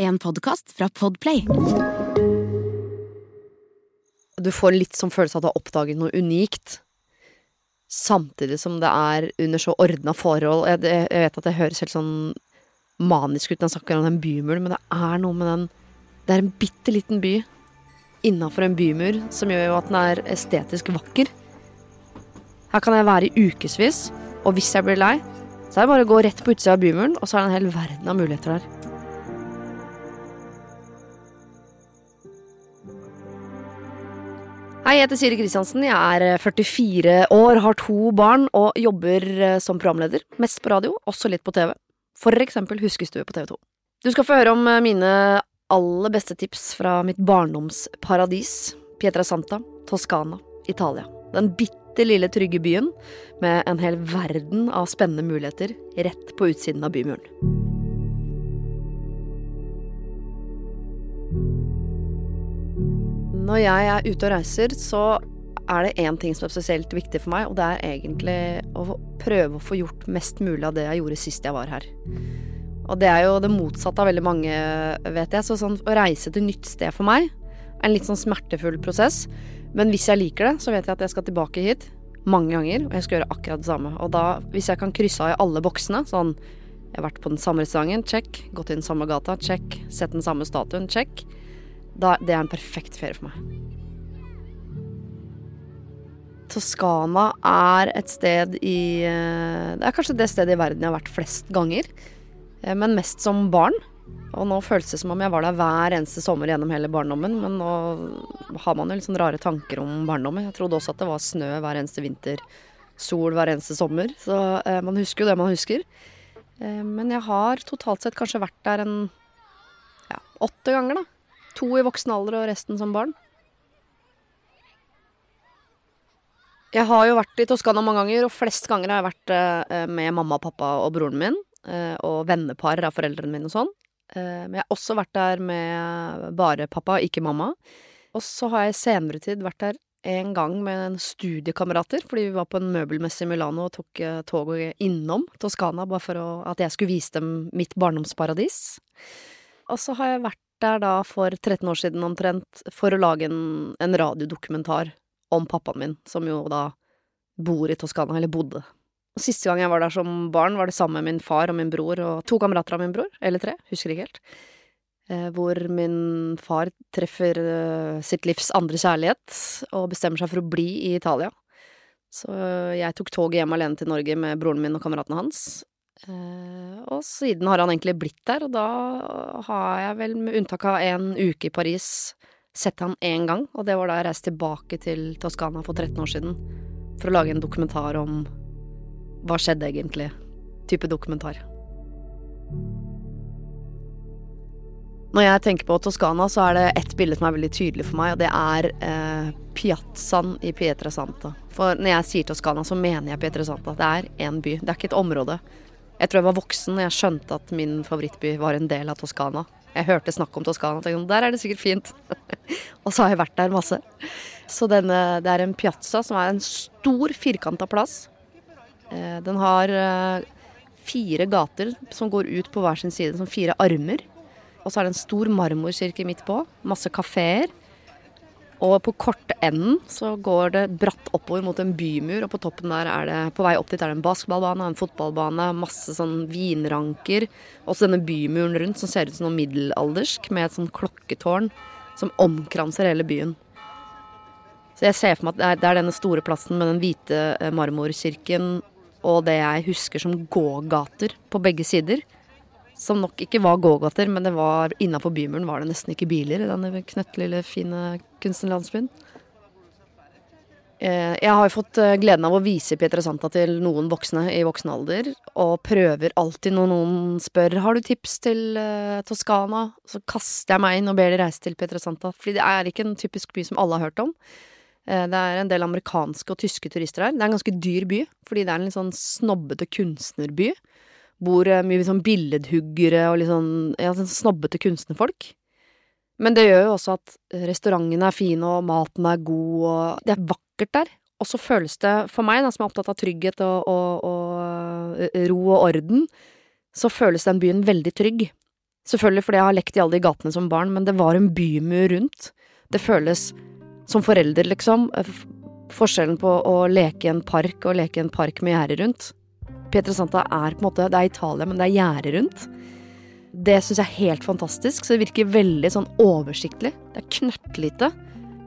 En podkast fra Podplay. Du får litt sånn følelse av at du har oppdaget noe unikt. Samtidig som det er under så ordna forhold. Jeg, jeg vet at det høres helt sånn manisk ut når jeg snakker om den bymuren, men det er noe med den Det er en bitte liten by innafor en bymur som gjør jo at den er estetisk vakker. Her kan jeg være i ukevis, og hvis jeg blir lei, så er det bare å gå rett på utsida av bymuren, og så er det en hel verden av muligheter der. Hei, jeg heter Siri Kristiansen. Jeg er 44 år, har to barn og jobber eh, som programleder. Mest på radio, også litt på TV. For eksempel Huskestue på TV 2. Du skal få høre om eh, mine aller beste tips fra mitt barndomsparadis, Pietra Santa, Toskana, Italia. Den bitte lille trygge byen med en hel verden av spennende muligheter rett på utsiden av bymuren. Når jeg er ute og reiser, så er det én ting som er spesielt viktig for meg, og det er egentlig å prøve å få gjort mest mulig av det jeg gjorde sist jeg var her. Og det er jo det motsatte av veldig mange, vet jeg. Så sånn å reise til nytt sted for meg er en litt sånn smertefull prosess. Men hvis jeg liker det, så vet jeg at jeg skal tilbake hit mange ganger, og jeg skal gjøre akkurat det samme. Og da, hvis jeg kan krysse av i alle boksene, sånn Jeg har vært på den samme restauranten, check. Gått i den samme gata, check. Sett den samme statuen, check. Da, det er en perfekt ferie for meg. Toskana er et sted i eh, Det er kanskje det stedet i verden jeg har vært flest ganger. Eh, men mest som barn. Og nå føles det som om jeg var der hver eneste sommer gjennom hele barndommen. Men nå har man jo litt sånn rare tanker om barndommen. Jeg trodde også at det var snø hver eneste vinter. Sol hver eneste sommer. Så eh, man husker jo det man husker. Eh, men jeg har totalt sett kanskje vært der en ja, åtte ganger, da. To i voksen alder og resten som barn. Jeg har jo vært i Toskana mange ganger, og flest ganger har jeg vært eh, med mamma, pappa og broren min. Eh, og vennepar av foreldrene mine og sånn. Eh, men jeg har også vært der med bare pappa, ikke mamma. Og så har jeg i senere tid vært der en gang med en studiekamerater, fordi vi var på en møbelmesse i Milano og tok toget innom Toskana bare for å, at jeg skulle vise dem mitt barndomsparadis. Og så har jeg vært der da for 13 år siden omtrent for å lage en, en radiodokumentar om pappaen min, som jo da bor i Toskana, eller bodde. Og Siste gang jeg var der som barn, var det sammen med min far og min bror og to kamerater av min bror, eller tre, husker ikke helt. Eh, hvor min far treffer eh, sitt livs andre kjærlighet og bestemmer seg for å bli i Italia. Så jeg tok toget hjem alene til Norge med broren min og kameratene hans. Eh, og siden har han egentlig blitt der, og da har jeg vel, med unntak av en uke i Paris, sett han én gang, og det var da jeg reiste tilbake til Toskana for 13 år siden for å lage en dokumentar om hva skjedde egentlig? Type dokumentar. Når jeg tenker på Toskana, så er det ett bilde som er veldig tydelig for meg, og det er eh, piazzaen i Pietra Santa. For når jeg sier Toskana, så mener jeg Pietra Santa. Det er én by, det er ikke et område. Jeg tror jeg var voksen og jeg skjønte at min favorittby var en del av Toskana. Jeg hørte snakk om Toskana og tenkte der er det sikkert fint. og så har jeg vært der masse. Så denne, det er en piazza som er en stor, firkanta plass. Eh, den har eh, fire gater som går ut på hver sin side, som fire armer. Og så er det en stor marmorkirke midt på. Masse kafeer. Og på kortenden så går det bratt oppover mot en bymur, og på toppen der er det På vei opp dit er det en basketballbane, en fotballbane, masse sånn vinranker. Også denne bymuren rundt som ser ut som noe middelaldersk, med et sånn klokketårn som omkranser hele byen. Så jeg ser for meg at det er, denne store plassen med den hvite eh, marmorkirken og det jeg husker som gågater på begge sider. Som nok ikke var gågater, men det var innafor bymuren var det nesten ikke biler i denne knøttlille, fine kunstnerlandsbyen. Eh, jeg har fått eh, gleden av å vise Pietrasanta til noen voksne i voksen alder, og prøver alltid når noen spør har du tips til uh, Toskana, så kaster jeg meg inn og ber de reise til Pietrasanta. Fordi det er ikke en typisk by som alle har hørt om. Det er en del amerikanske og tyske turister her. Det er en ganske dyr by, fordi det er en litt sånn snobbete kunstnerby. Bor mye sånn billedhuggere og litt sånn, ja, sånn snobbete kunstnerfolk. Men det gjør jo også at restaurantene er fine, og maten er god, og det er vakkert der. Og så føles det, for meg da, som er opptatt av trygghet og, og, og ro og orden, så føles den byen veldig trygg. Selvfølgelig fordi jeg har lekt i alle de gatene som barn, men det var en bymur rundt. Det føles som forelder, liksom. Forskjellen på å leke i en park og leke i en park med gjerde rundt. Pietrasanta er på en måte Det er Italia, men det er gjerde rundt. Det syns jeg er helt fantastisk, så det virker veldig sånn oversiktlig. Det er knøttlite,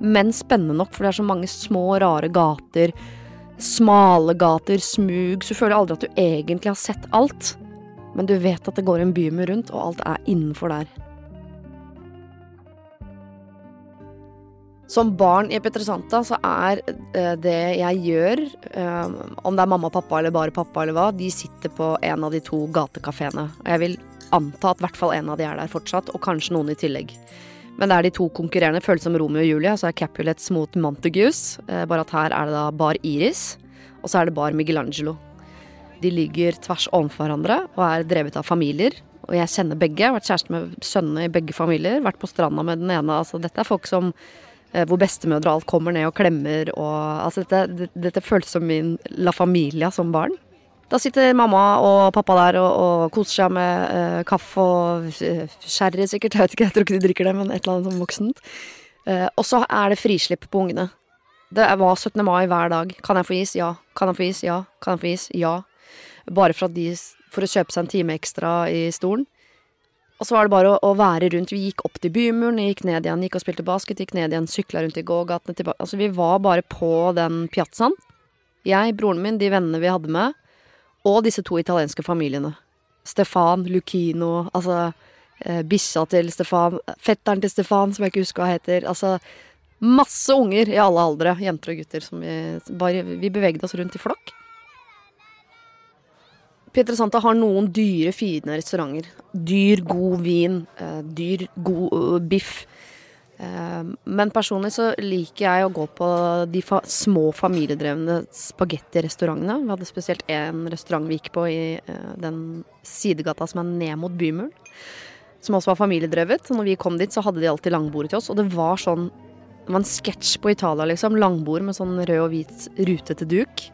men spennende nok, for det er så mange små, rare gater. Smale gater, smug, så du føler aldri at du egentlig har sett alt. Men du vet at det går en by med rundt, og alt er innenfor der. Som barn i Petrosanta så er eh, det jeg gjør, eh, om det er mamma og pappa eller bare pappa eller hva, de sitter på en av de to gatekafeene. Og jeg vil anta at i hvert fall en av de er der fortsatt, og kanskje noen i tillegg. Men det er de to konkurrerende, føles som Romeo og Julie, så er Capulets mot Montagues. Eh, bare at her er det da Bar Iris, og så er det Bar Michelangelo. De ligger tvers overfor hverandre og er drevet av familier. Og jeg kjenner begge. Jeg har vært kjæreste med sønnene i begge familier. Vært på stranda med den ene. Altså, dette er folk som hvor bestemødre og alt kommer ned og klemmer og Altså, dette, dette, føltes som min La Familia som barn. Da sitter mamma og pappa der og, og koser seg med uh, kaffe og uh, sikkert. Jeg vet ikke, jeg tror ikke de drikker det, men et eller annet som voksent. Uh, og så er det frislipp på ungene. Det var 17. mai hver dag. Kan jeg få is? Ja. Kan jeg få is? Ja. Kan jeg få is? Ja bare for, de, for å kjøpe seg en time ekstra i stolen. Og så var det bare å, å, være rundt. Vi gikk opp til bymuren, gikk ned igjen, gikk og spilte basket, gikk ned igjen, sykla rundt i gågatene tilbake Altså, vi var bare på den piazzaen. Jeg, broren min, de vennene vi hadde med, og disse to italienske familiene. Stefan, Lucchino, altså eh, bikkja til Stefan, fetteren til Stefan, som jeg ikke husker hva heter. Altså masse unger i alle aldre, jenter og gutter, som vi bare Vi bevegde oss rundt i flokk. Pietrasanta har noen dyre, fine restauranter. Dyr, god vin. Eh, dyr, god biff. Eh, men personlig så liker jeg å gå på de fa små familiedrevne spagettirestaurantene. Vi hadde spesielt én restaurant vi gikk på i uh, den sidegata som er ned mot bymuren. Som også var familiedrevet. Når vi kom dit, så hadde de alltid langbordet til oss. Og det var sånn Det var en sketsj på Italia, liksom. Langbord med sånn rød og hvit rutete duk.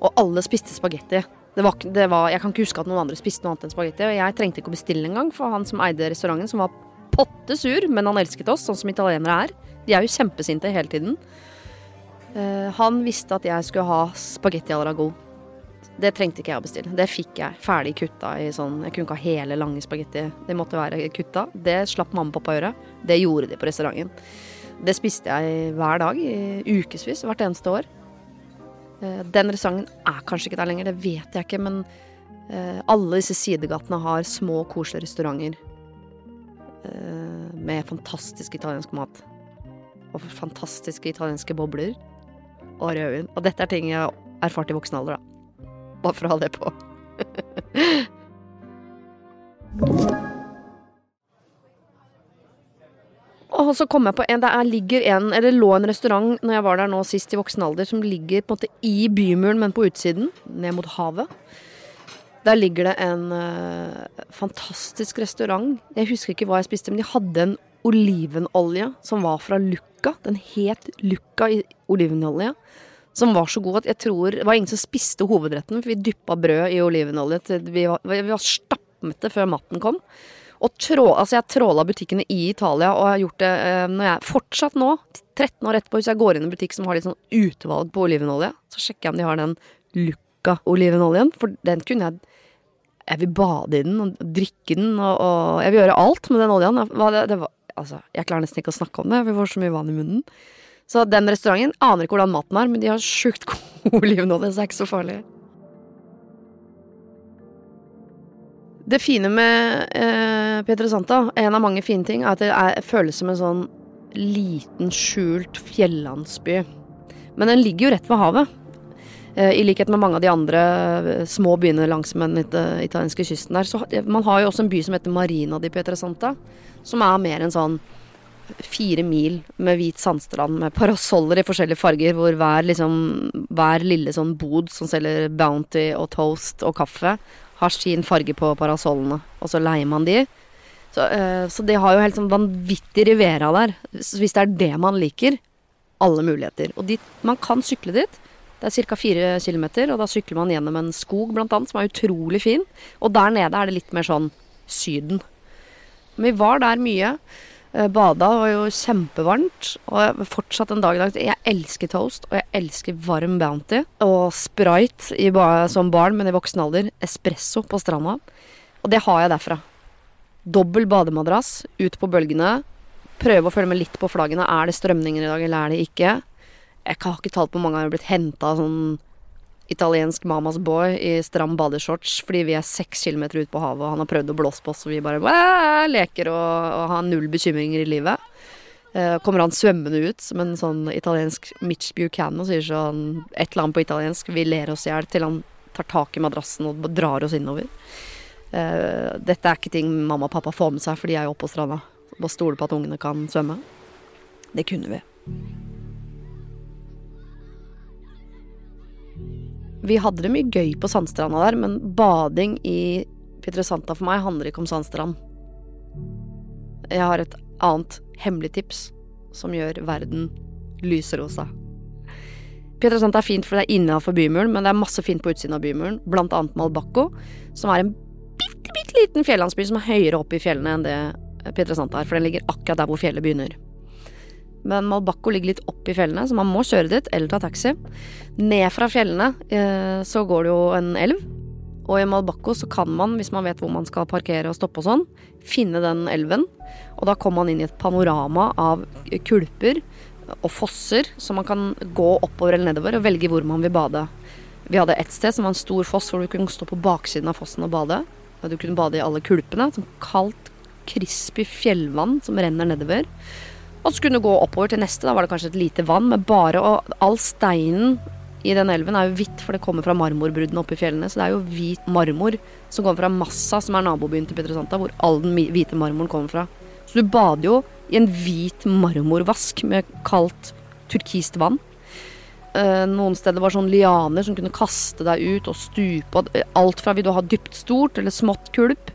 Og alle spiste spagetti. Det var, det var, jeg kan ikke huske at noen andre spiste noe annet enn spagetti. Og jeg trengte ikke å bestille engang, for han som eide restauranten, som var potte sur, men han elsket oss, sånn som italienere er. De er jo kjempesinte hele tiden. Uh, han visste at jeg skulle ha spagetti la ragout. Det trengte ikke jeg å bestille. Det fikk jeg ferdig kutta i sånn Jeg kunne ikke ha hele lange spagetti. Det måtte være kutta. Det slapp mamma og pappa gjøre. Det gjorde de på restauranten. Det spiste jeg hver dag i ukevis hvert eneste år. Eh, den restauranten er kanskje ikke der lenger, det vet jeg ikke, men eh, alle disse sidegatene har små, koselige restauranter eh, med fantastisk italiensk mat. Og fantastiske italienske bobler og rødvin. Og dette er ting jeg har erfart i voksen alder, da. Bare for å ha det på. Og så kom jeg på en Det er, ligger en, eller lå en restaurant når jeg var der nå sist i voksen alder, som ligger på en måte i bymuren, men på utsiden, ned mot havet. Der ligger det en uh, fantastisk restaurant. Jeg husker ikke hva jeg spiste, men de hadde en olivenolje som var fra Lucca. Den het Lucca i olivenolje. Som var så god at jeg tror Det var ingen som spiste hovedretten, for vi dyppa brød i olivenolje til vi var, vi var stappmette før maten kom. Og trå, altså jeg tråla butikkene i Italia, og jeg har gjort det eh, når jeg fortsatt nå, 13 år etterpå, hvis jeg går inn i en butikk som har litt sånn utvalg på olivenolje, så sjekker jeg om de har den Lucca-olivenoljen, for den kunne jeg Jeg vil bade i den og drikke den, og, og jeg vil gjøre alt med den oljen. Det, det altså, jeg klarer nesten ikke å snakke om det, vi får så mye vann i munnen. Så den restauranten aner ikke hvordan maten er, men de har sjukt god olivenolje, så det er ikke så farlig. Det fine med eh, Pietrasanta, en av mange fine ting, er at det er, føles som en sånn liten, skjult fjellandsby. Men den ligger jo rett ved havet. Eh, I likhet med mange av de andre eh, små byene langs med den italienske kysten der. Så man har jo også en by som heter Marina di Pietrasanta, som er mer en sånn fire mil med hvit sandstrand med parasoller i forskjellige farger, hvor hver, liksom, hver lille sånn bod som selger Bounty og Toast og kaffe, har sin farge på parasollene, og så leier man de. Så, uh, så de har jo helt sånn vanvittig Rivera der. Hvis det er det man liker, alle muligheter. Og dit, man kan sykle dit. Det er ca. fire kilometer, og da sykler man gjennom en skog blant annet, som er utrolig fin. Og der nede er det litt mer sånn Syden. Men vi var der mye. Eh, bada var jo kjempevarmt. Og fortsatt en dag i dag Jeg elsker toast, og jeg elsker varm Bounty. Og Sprite i som barn, men i voksen alder. Espresso på stranda. Og det har jeg derfra. Dobbel bademadrass, ut på bølgene. Prøve å følge med litt på flaggene. Er det strømninger i dag, eller er det ikke? Jeg har ikke talt på mange ganger jeg har blitt henta sånn italiensk mamas boy i stram badeshorts fordi vi er seks kilometer ute på havet, og han har prøvd å blåse på oss, og vi bare leker og, og, har null bekymringer i livet. Uh, kommer han svømmende ut som en sånn italiensk Mitch Buchanan og sier sånn et eller annet på italiensk. Vi ler oss i hjel til han tar tak i madrassen og drar oss innover. Uh, dette er ikke ting mamma og pappa får med seg, for de er jo oppe på stranda. Bare stole på at ungene kan svømme. Det kunne vi. Vi hadde det mye gøy på sandstranda der, men bading i Pietrasanta for meg handler ikke om sandstrand. Jeg har et annet hemmelig tips som gjør verden lyserosa. Pietrasanta er fint fordi det er innafor bymuren, men det er masse fint på utsiden av bymuren, blant annet Malbacco, som er en bitte, bitte liten fjellandsby som er høyere opp i fjellene enn det Pietrasanta er, for den ligger akkurat der hvor fjellet begynner. Men Malbacco ligger litt opp i fjellene, så man må kjøre dit eller ta taxi. Ned fra fjellene eh, så går det jo en elv. Og i Malbacco så kan man, hvis man vet hvor man skal parkere og stoppe og sånn, finne den elven. Og da kommer man inn i et panorama av kulper og fosser, så man kan gå oppover eller nedover og velge hvor man vil bade. Vi hadde et sted som var en stor foss hvor du kunne stå på baksiden av fossen og bade. Du kunne bade i alle kulpene. Sånn kaldt, crispy fjellvann som renner nedover. Og så kunne du gå oppover til neste. Da var det kanskje et lite vann med bare Og all steinen i den elven er jo hvitt, for det kommer fra marmorbruddene oppe i fjellene. Så det er jo hvit marmor som kommer fra Massa, som er nabobyen til Petrosanta, hvor all den hvite marmoren kommer fra. Så du bader jo i en hvit marmorvask med kaldt turkist vann. Eh, noen steder var sånn lianer som kunne kaste deg ut og stupe. Alt fra vil du ha dypt stort eller smått kulp,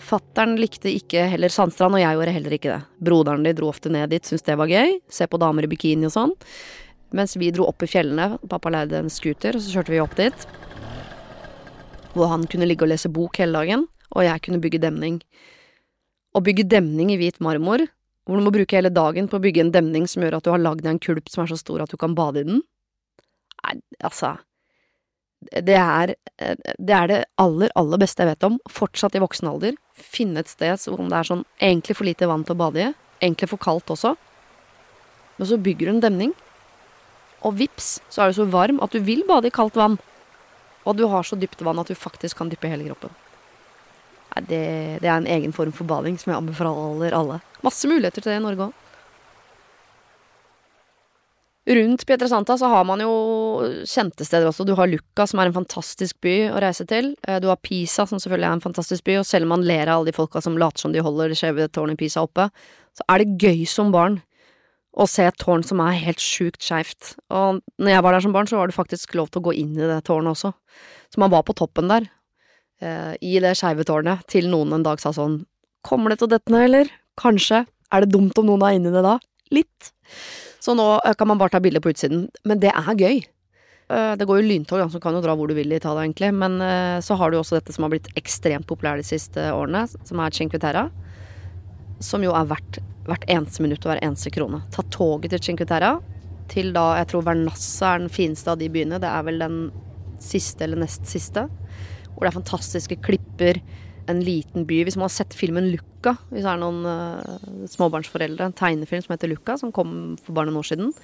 Fattern likte ikke heller Sandstrand, og jeg gjorde heller ikke det. Broderen din dro ofte ned dit, syntes det var gøy. Se på damer i bikini og sånn. Mens vi dro opp i fjellene. Pappa leide en scooter, og så kjørte vi opp dit. Hvor han kunne ligge og lese bok hele dagen, og jeg kunne bygge demning. Å bygge demning i hvit marmor, hvor du må bruke hele dagen på å bygge en demning som gjør at du har lagd deg en kulp som er så stor at du kan bade i den Nei, altså det er, det er, det aller, aller beste jeg vet om, fortsatt i voksen alder. Finne et sted hvor det er sånn egentlig for lite vann til å bade i, egentlig for kaldt også. Men så bygger du en demning, og vips, så er du så varm at du vil bade i kaldt vann. Og du har så dypt vann at du faktisk kan dyppe hele kroppen. Nei, det, det er en egen form for bading som jeg anbefaler alle. Masse muligheter til det i Norge òg. Rundt Pietrasanta så har man jo kjente steder også. Du har Lucca, som er en fantastisk by å reise til. Eh, du har Pisa, som selvfølgelig er en fantastisk by, og selv om man ler av alle de folka som later som de holder det skjeve tårnet i Pisa oppe, så er det gøy som barn å se et tårn som er helt sjukt skeivt. Og når jeg var der som barn, så var det faktisk lov til å gå inn i det tårnet også. Så man var på toppen der, eh, i det skeive tårnet, til noen en dag sa sånn Kommer det til å dette ned, eller? Kanskje. Er det dumt om noen er inni det da? Litt. Så nå eh, kan man bare ta bilder på utsiden. Men det er gøy. Eh, det går jo lyntog, så kan jo dra hvor du vil i Italia, egentlig. Men eh, så har du også dette som har blitt ekstremt populært de siste årene, som er Cinque Terra. Som jo er verdt hvert eneste minutt og hver eneste krone. Ta toget til Cinque Terra. Til da jeg tror Vernassa er den fineste av de byene. Det er vel den siste eller nest siste. Hvor det er fantastiske klipper en liten by. Hvis man har sett filmen Luca, hvis det er noen uh, småbarnsforeldre, en tegnefilm som heter Luca, som kom for bare noen år siden.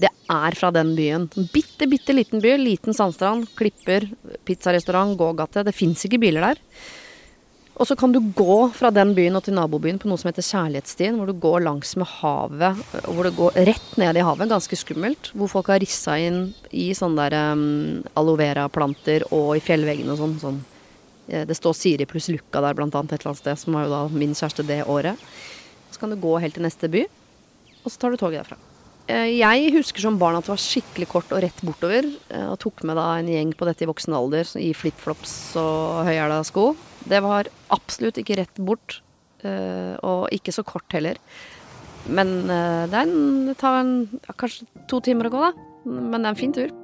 Det er fra den byen. Bitte, bitte liten by. Liten sandstrand, klipper, pizzarestaurant, gågate. Det fins ikke biler der. Og så kan du gå fra den byen og til nabobyen på noe som heter Kjærlighetsstien, hvor du går langs med havet, hvor du går rett ned i havet, ganske skummelt. Hvor folk har rissa inn i sånne der um, aloe og i fjellveggene og sånn. sånn det står Siri pluss Lukka der blant annet et eller annet sted, som var jo da min kjæreste det året. Så kan du gå helt til neste by, og så tar du toget derfra. Eh, jeg husker som barn at det var skikkelig kort og rett bortover. Eh, og tok med da en gjeng på dette i voksen alder i flipflops og høyhæla sko. Det var absolutt ikke rett bort, og ikke så kort heller. Men det, en, det tar en, ja, kanskje to timer å gå, da. Men det er en fin tur.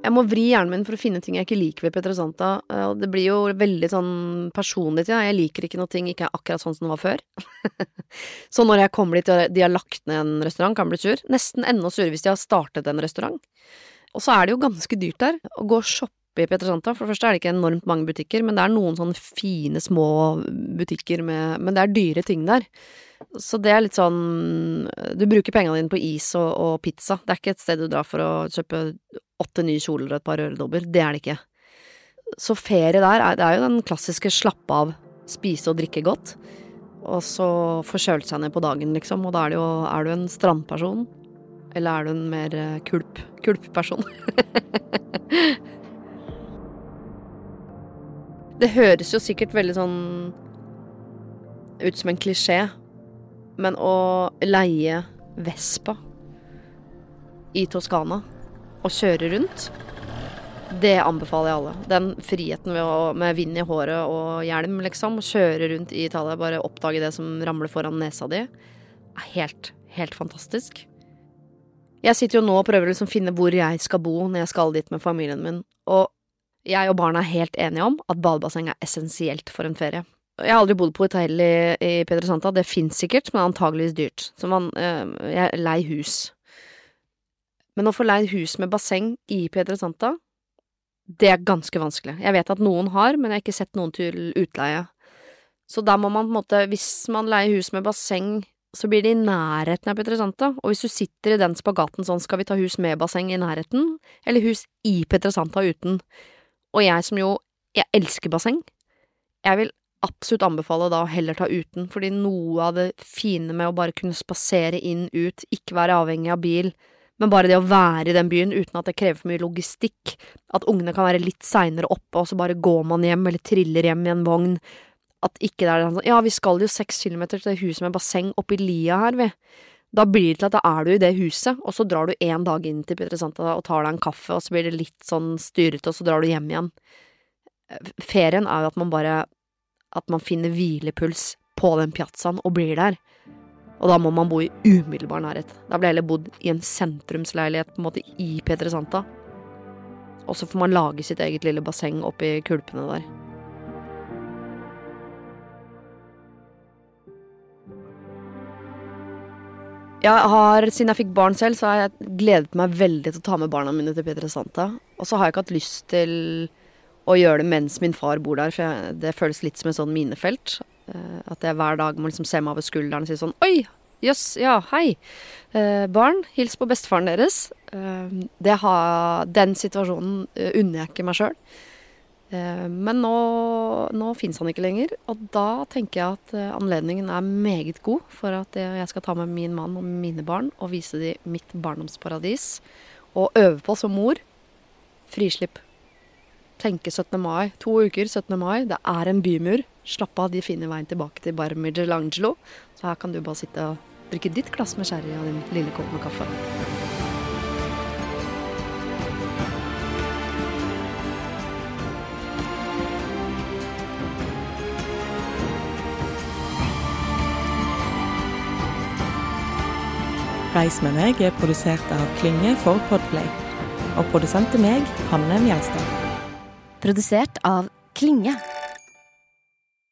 Jeg må vri hjernen min for å finne ting jeg ikke liker ved Petra Santa. Og det blir jo veldig sånn personlig til. Ja. Jeg liker ikke når ting ikke er akkurat sånn som det var før. så når jeg kommer dit og de har lagt ned en restaurant, kan jeg bli sur. Nesten enda surere hvis de har startet en restaurant. Og så er det jo ganske dyrt der å gå og shoppe i Petrosanta. For det første er det ikke enormt mange butikker, men det er noen sånne fine, små butikker med Men det er dyre ting der. Så det er litt sånn Du bruker pengene dine på is og, og pizza. Det er ikke et sted du drar for å kjøpe åtte nye kjoler og et par øredobber. Det er det ikke. Så ferie der, er, det er jo den klassiske slappe av, spise og drikke godt. Og så få kjølt seg ned på dagen, liksom. Og da er det jo Er du en strandperson? Eller er du en mer eh, kulp, kulpperson? det høres jo sikkert veldig sånn ut som en klisjé, men å leie Vespa i Toskana og kjøre rundt, det anbefaler jeg alle. Den friheten å, med vind i håret og hjelm, liksom, kjøre rundt i Italia, bare oppdage det som ramler foran nesa di, er helt, helt fantastisk. Jeg sitter jo nå og prøver å liksom finne hvor jeg skal bo når jeg skal dit med familien min, og jeg og barna er helt enige om at badebasseng er essensielt for en ferie. Jeg har aldri bodd på hotell i, i Pietrasanta, det fins sikkert, men antageligvis dyrt. Så man eh, Jeg lei hus. Men å få leid hus med basseng i Pietrasanta, det er ganske vanskelig. Jeg vet at noen har, men jeg har ikke sett noen til utleie. Så da må man på en måte, hvis man leier hus med basseng, så blir det i nærheten av Pietrasanta. Og hvis du sitter i den spagaten sånn, skal vi ta hus med basseng i nærheten, eller hus i Pietrasanta uten? Og jeg som jo, jeg elsker basseng, jeg vil absolutt anbefale da å heller ta uten, fordi noe av det fine med å bare kunne spasere inn, ut, ikke være avhengig av bil, men bare det å være i den byen uten at det krever for mye logistikk, at ungene kan være litt seinere oppe, og så bare går man hjem eller triller hjem i en vogn, at ikke det er sånn ja, vi skal jo seks kilometer til det huset med basseng oppi lia her, vi. Da blir det til at da er du i det huset, og så drar du en dag inn til Pietrasanta og tar deg en kaffe, og så blir det litt sånn styrete, og så drar du hjem igjen. Ferien er jo at man bare at man finner hvilepuls på den piazzaen og blir der. Og da må man bo i umiddelbar nærhet. Da ble jeg heller bodd i en sentrumsleilighet på en måte i Pietrasanta. Og så får man lage sitt eget lille basseng oppi kulpene der. Jeg har, Siden jeg fikk barn selv, så har jeg gledet meg veldig til å ta med barna mine til Pietrasanta. Og så har jeg ikke hatt lyst til å gjøre det mens min far bor der, for det føles litt som et sånn minefelt. Uh, at jeg hver dag må liksom se meg over skulderen og si sånn Oi! Jøss, yes, ja, hei! Uh, barn, hils på bestefaren deres. Det har, den situasjonen unner jeg ikke meg sjøl. men nå, nå fins han ikke lenger, og da tenker jeg at anledningen er meget god for at jeg skal ta med min mann og mine barn og vise dem mitt barndomsparadis. Og øve på som mor. Frislipp tenke 17. mai. To uker, 17. mai. Det er en bymur. Slapp av, de finner veien tilbake til Bar Michelangelo. Så her kan du bare sitte og drikke ditt glass med sherry og din lille kopp med kaffe. Reis med meg er produsert av Klynge for Podplay. Og produsent til meg, Hanne Mjelstad. Produsert av Klinge.